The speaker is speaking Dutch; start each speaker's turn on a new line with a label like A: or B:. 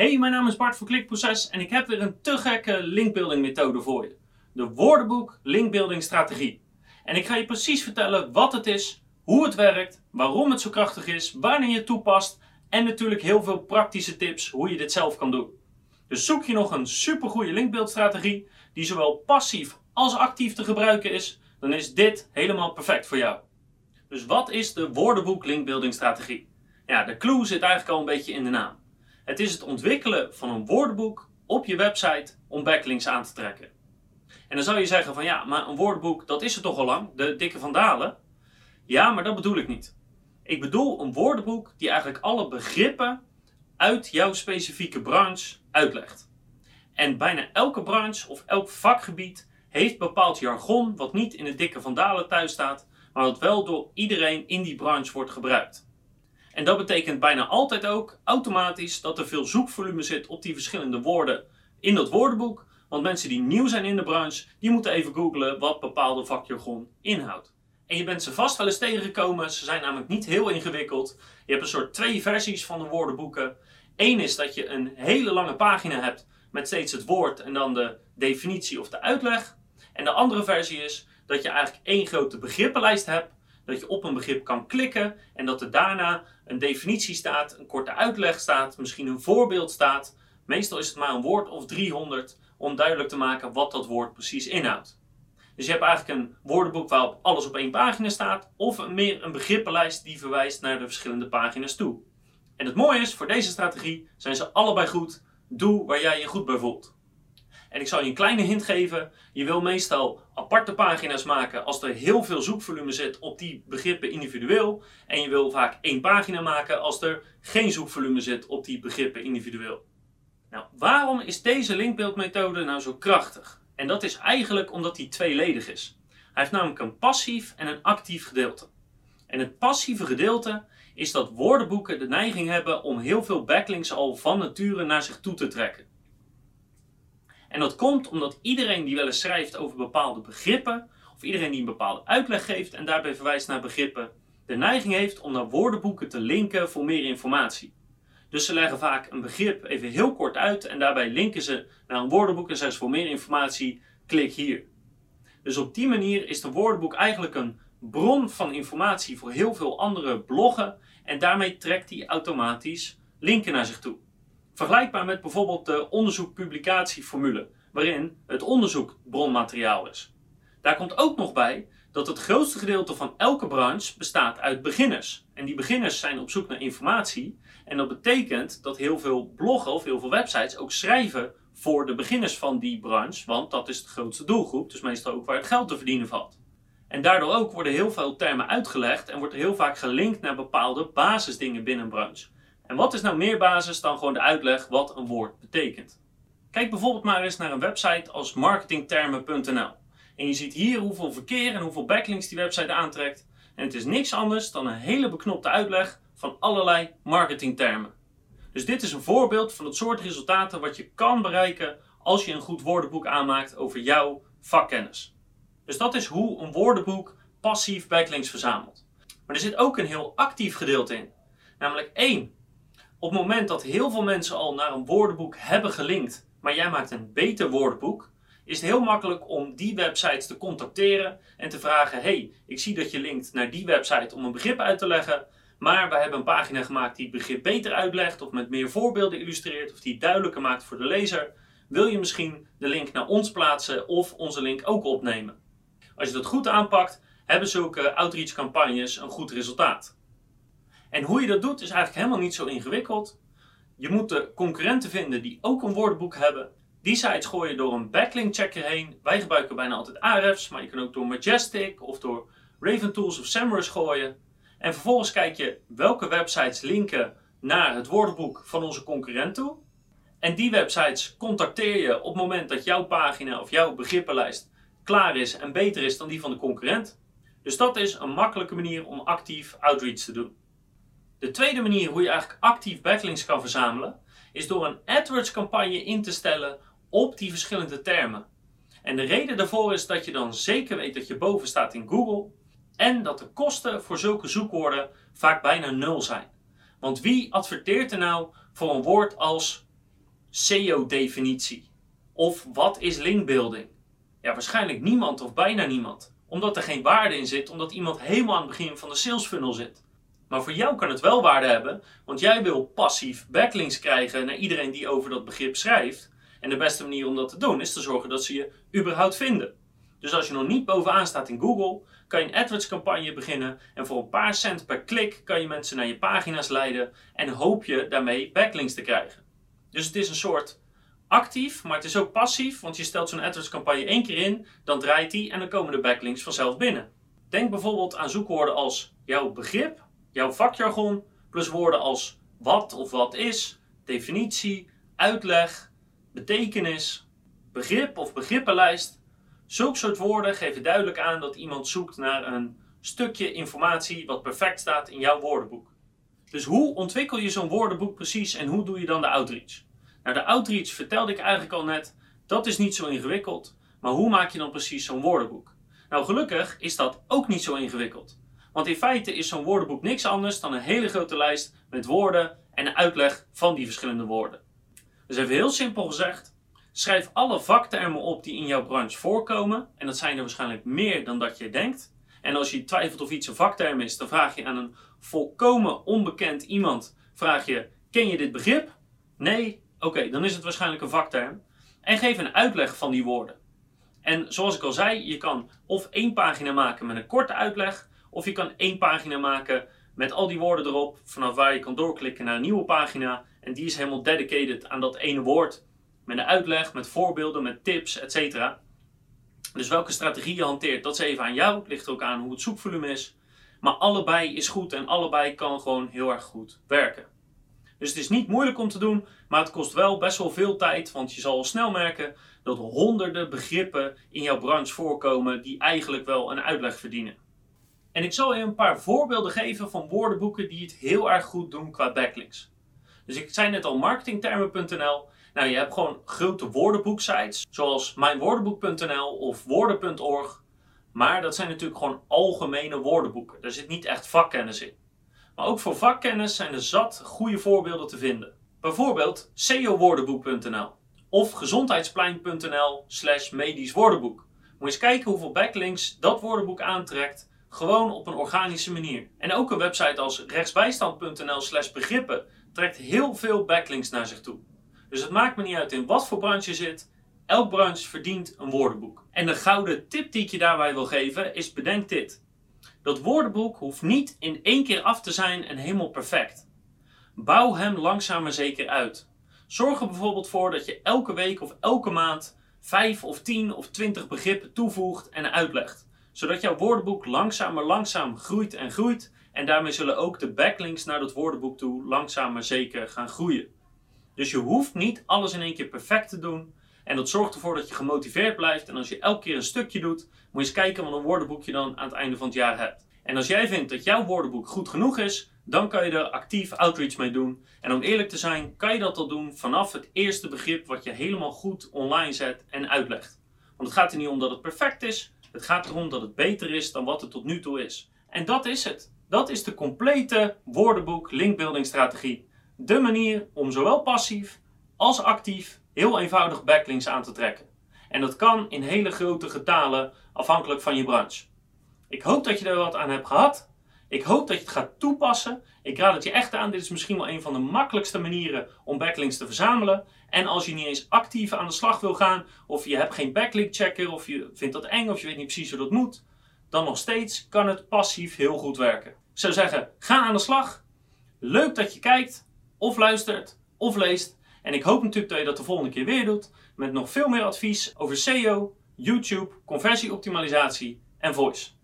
A: Hey, mijn naam is Bart van Klikproces en ik heb weer een te gekke linkbuilding methode voor je. De woordenboek linkbuilding strategie. En ik ga je precies vertellen wat het is, hoe het werkt, waarom het zo krachtig is, wanneer je het toepast en natuurlijk heel veel praktische tips hoe je dit zelf kan doen. Dus zoek je nog een supergoeie linkbuildstrategie die zowel passief als actief te gebruiken is, dan is dit helemaal perfect voor jou. Dus wat is de woordenboek linkbuilding strategie? Ja, de clue zit eigenlijk al een beetje in de naam. Het is het ontwikkelen van een woordenboek op je website om backlinks aan te trekken. En dan zou je zeggen van ja, maar een woordenboek dat is er toch al lang, de dikke vandalen. Ja, maar dat bedoel ik niet. Ik bedoel een woordenboek die eigenlijk alle begrippen uit jouw specifieke branche uitlegt. En bijna elke branche of elk vakgebied heeft bepaald jargon wat niet in de dikke vandalen thuis staat, maar wat wel door iedereen in die branche wordt gebruikt. En dat betekent bijna altijd ook automatisch dat er veel zoekvolume zit op die verschillende woorden in dat woordenboek. Want mensen die nieuw zijn in de branche, die moeten even googlen wat bepaalde vakjargon inhoudt. En je bent ze vast wel eens tegengekomen. Ze zijn namelijk niet heel ingewikkeld. Je hebt een soort twee versies van de woordenboeken. Eén is dat je een hele lange pagina hebt met steeds het woord en dan de definitie of de uitleg. En de andere versie is dat je eigenlijk één grote begrippenlijst hebt dat je op een begrip kan klikken en dat er daarna een definitie staat, een korte uitleg staat, misschien een voorbeeld staat. Meestal is het maar een woord of 300 om duidelijk te maken wat dat woord precies inhoudt. Dus je hebt eigenlijk een woordenboek waarop alles op één pagina staat, of meer een begrippenlijst die verwijst naar de verschillende pagina's toe. En het mooie is, voor deze strategie zijn ze allebei goed. Doe waar jij je goed bij voelt. En ik zal je een kleine hint geven. Je wil meestal aparte pagina's maken als er heel veel zoekvolume zit op die begrippen individueel. En je wil vaak één pagina maken als er geen zoekvolume zit op die begrippen individueel. Nou, waarom is deze linkbeeldmethode nou zo krachtig? En dat is eigenlijk omdat hij tweeledig is. Hij heeft namelijk een passief en een actief gedeelte. En het passieve gedeelte is dat woordenboeken de neiging hebben om heel veel backlinks al van nature naar zich toe te trekken. En dat komt omdat iedereen die wel eens schrijft over bepaalde begrippen, of iedereen die een bepaalde uitleg geeft en daarbij verwijst naar begrippen, de neiging heeft om naar woordenboeken te linken voor meer informatie. Dus ze leggen vaak een begrip even heel kort uit en daarbij linken ze naar een woordenboek en zeggen ze voor meer informatie, klik hier. Dus op die manier is de woordenboek eigenlijk een bron van informatie voor heel veel andere bloggen en daarmee trekt hij automatisch linken naar zich toe. Vergelijkbaar met bijvoorbeeld de onderzoek-publicatieformule, waarin het onderzoek bronmateriaal is. Daar komt ook nog bij dat het grootste gedeelte van elke branche bestaat uit beginners. En die beginners zijn op zoek naar informatie. En dat betekent dat heel veel bloggen of heel veel websites ook schrijven voor de beginners van die branche, want dat is de grootste doelgroep, dus meestal ook waar het geld te verdienen valt. En daardoor ook worden heel veel termen uitgelegd en wordt er heel vaak gelinkt naar bepaalde basisdingen binnen een branche. En wat is nou meer basis dan gewoon de uitleg wat een woord betekent? Kijk bijvoorbeeld maar eens naar een website als marketingtermen.nl. En je ziet hier hoeveel verkeer en hoeveel backlinks die website aantrekt. En het is niks anders dan een hele beknopte uitleg van allerlei marketingtermen. Dus dit is een voorbeeld van het soort resultaten wat je kan bereiken als je een goed woordenboek aanmaakt over jouw vakkennis. Dus dat is hoe een woordenboek passief backlinks verzamelt. Maar er zit ook een heel actief gedeelte in. Namelijk één, op het moment dat heel veel mensen al naar een woordenboek hebben gelinkt, maar jij maakt een beter woordenboek, is het heel makkelijk om die websites te contacteren en te vragen: hey, ik zie dat je linkt naar die website om een begrip uit te leggen, maar wij hebben een pagina gemaakt die het begrip beter uitlegt of met meer voorbeelden illustreert of die duidelijker maakt voor de lezer. Wil je misschien de link naar ons plaatsen of onze link ook opnemen? Als je dat goed aanpakt, hebben zulke outreach campagnes een goed resultaat. En hoe je dat doet is eigenlijk helemaal niet zo ingewikkeld. Je moet de concurrenten vinden die ook een woordenboek hebben. Die sites gooi je door een backlink checker heen. Wij gebruiken bijna altijd Ahrefs, maar je kan ook door Majestic of door Raven Tools of SEMrush gooien. En vervolgens kijk je welke websites linken naar het woordenboek van onze concurrent toe. En die websites contacteer je op het moment dat jouw pagina of jouw begrippenlijst klaar is en beter is dan die van de concurrent. Dus dat is een makkelijke manier om actief outreach te doen. De tweede manier hoe je eigenlijk actief backlinks kan verzamelen, is door een AdWords campagne in te stellen op die verschillende termen. En de reden daarvoor is dat je dan zeker weet dat je boven staat in Google en dat de kosten voor zulke zoekwoorden vaak bijna nul zijn. Want wie adverteert er nou voor een woord als SEO-definitie? Of wat is linkbuilding? Ja, waarschijnlijk niemand of bijna niemand. Omdat er geen waarde in zit, omdat iemand helemaal aan het begin van de sales funnel zit. Maar voor jou kan het wel waarde hebben, want jij wil passief backlinks krijgen naar iedereen die over dat begrip schrijft. En de beste manier om dat te doen is te zorgen dat ze je überhaupt vinden. Dus als je nog niet bovenaan staat in Google, kan je een AdWords campagne beginnen en voor een paar cent per klik kan je mensen naar je pagina's leiden en hoop je daarmee backlinks te krijgen. Dus het is een soort actief, maar het is ook passief, want je stelt zo'n AdWords campagne één keer in, dan draait die en dan komen de backlinks vanzelf binnen. Denk bijvoorbeeld aan zoekwoorden als jouw begrip, jouw vakjargon, plus woorden als wat of wat is, definitie, uitleg, betekenis, begrip of begrippenlijst Zulke soort woorden geven duidelijk aan dat iemand zoekt naar een stukje informatie wat perfect staat in jouw woordenboek. Dus hoe ontwikkel je zo'n woordenboek precies en hoe doe je dan de outreach? Nou, de outreach vertelde ik eigenlijk al net, dat is niet zo ingewikkeld. Maar hoe maak je dan precies zo'n woordenboek? Nou, gelukkig is dat ook niet zo ingewikkeld. Want in feite is zo'n woordenboek niks anders dan een hele grote lijst met woorden en een uitleg van die verschillende woorden. Dus even heel simpel gezegd, Schrijf alle vaktermen op die in jouw branche voorkomen. En dat zijn er waarschijnlijk meer dan dat je denkt. En als je twijfelt of iets een vakterm is, dan vraag je aan een volkomen onbekend iemand: vraag je, ken je dit begrip? Nee? Oké, dan is het waarschijnlijk een vakterm. En geef een uitleg van die woorden. En zoals ik al zei, je kan of één pagina maken met een korte uitleg, of je kan één pagina maken met al die woorden erop, vanaf waar je kan doorklikken naar een nieuwe pagina. En die is helemaal dedicated aan dat ene woord. Met een uitleg, met voorbeelden, met tips, etc. Dus welke strategie je hanteert, dat is even aan jou. Het ligt ook aan hoe het zoekvolume is. Maar allebei is goed en allebei kan gewoon heel erg goed werken. Dus het is niet moeilijk om te doen, maar het kost wel best wel veel tijd. Want je zal al snel merken dat honderden begrippen in jouw branche voorkomen die eigenlijk wel een uitleg verdienen. En ik zal je een paar voorbeelden geven van woordenboeken die het heel erg goed doen qua backlinks. Dus ik zei net al marketingtermen.nl nou, je hebt gewoon grote woordenboeksites, zoals mijnwoordenboek.nl of woorden.org. Maar dat zijn natuurlijk gewoon algemene woordenboeken. Daar zit niet echt vakkennis in. Maar ook voor vakkennis zijn er zat goede voorbeelden te vinden. Bijvoorbeeld seowoordenboek.nl of gezondheidsplein.nl slash medisch woordenboek. Moet je eens kijken hoeveel backlinks dat woordenboek aantrekt, gewoon op een organische manier. En ook een website als rechtsbijstand.nl slash begrippen trekt heel veel backlinks naar zich toe. Dus het maakt me niet uit in wat voor branche je zit. Elk branche verdient een woordenboek. En de gouden tip die ik je daarbij wil geven is bedenk dit. Dat woordenboek hoeft niet in één keer af te zijn en helemaal perfect. Bouw hem langzaam maar zeker uit. Zorg er bijvoorbeeld voor dat je elke week of elke maand 5 of 10 of 20 begrippen toevoegt en uitlegt. Zodat jouw woordenboek langzaam maar langzaam groeit en groeit. En daarmee zullen ook de backlinks naar dat woordenboek toe langzaam maar zeker gaan groeien. Dus je hoeft niet alles in één keer perfect te doen. En dat zorgt ervoor dat je gemotiveerd blijft. En als je elke keer een stukje doet, moet je eens kijken wat een woordenboek je dan aan het einde van het jaar hebt. En als jij vindt dat jouw woordenboek goed genoeg is, dan kan je er actief outreach mee doen. En om eerlijk te zijn, kan je dat al doen vanaf het eerste begrip wat je helemaal goed online zet en uitlegt. Want het gaat er niet om dat het perfect is, het gaat erom dat het beter is dan wat het tot nu toe is. En dat is het. Dat is de complete woordenboek linkbuilding strategie de manier om zowel passief als actief heel eenvoudig backlinks aan te trekken. En dat kan in hele grote getalen afhankelijk van je branche. Ik hoop dat je er wat aan hebt gehad. Ik hoop dat je het gaat toepassen. Ik raad het je echt aan. Dit is misschien wel een van de makkelijkste manieren om backlinks te verzamelen. En als je niet eens actief aan de slag wil gaan, of je hebt geen backlink checker, of je vindt dat eng, of je weet niet precies hoe dat moet, dan nog steeds kan het passief heel goed werken. Ik zou zeggen, ga aan de slag. Leuk dat je kijkt of luistert of leest. En ik hoop natuurlijk dat je dat de volgende keer weer doet met nog veel meer advies over SEO, YouTube, conversieoptimalisatie en voice.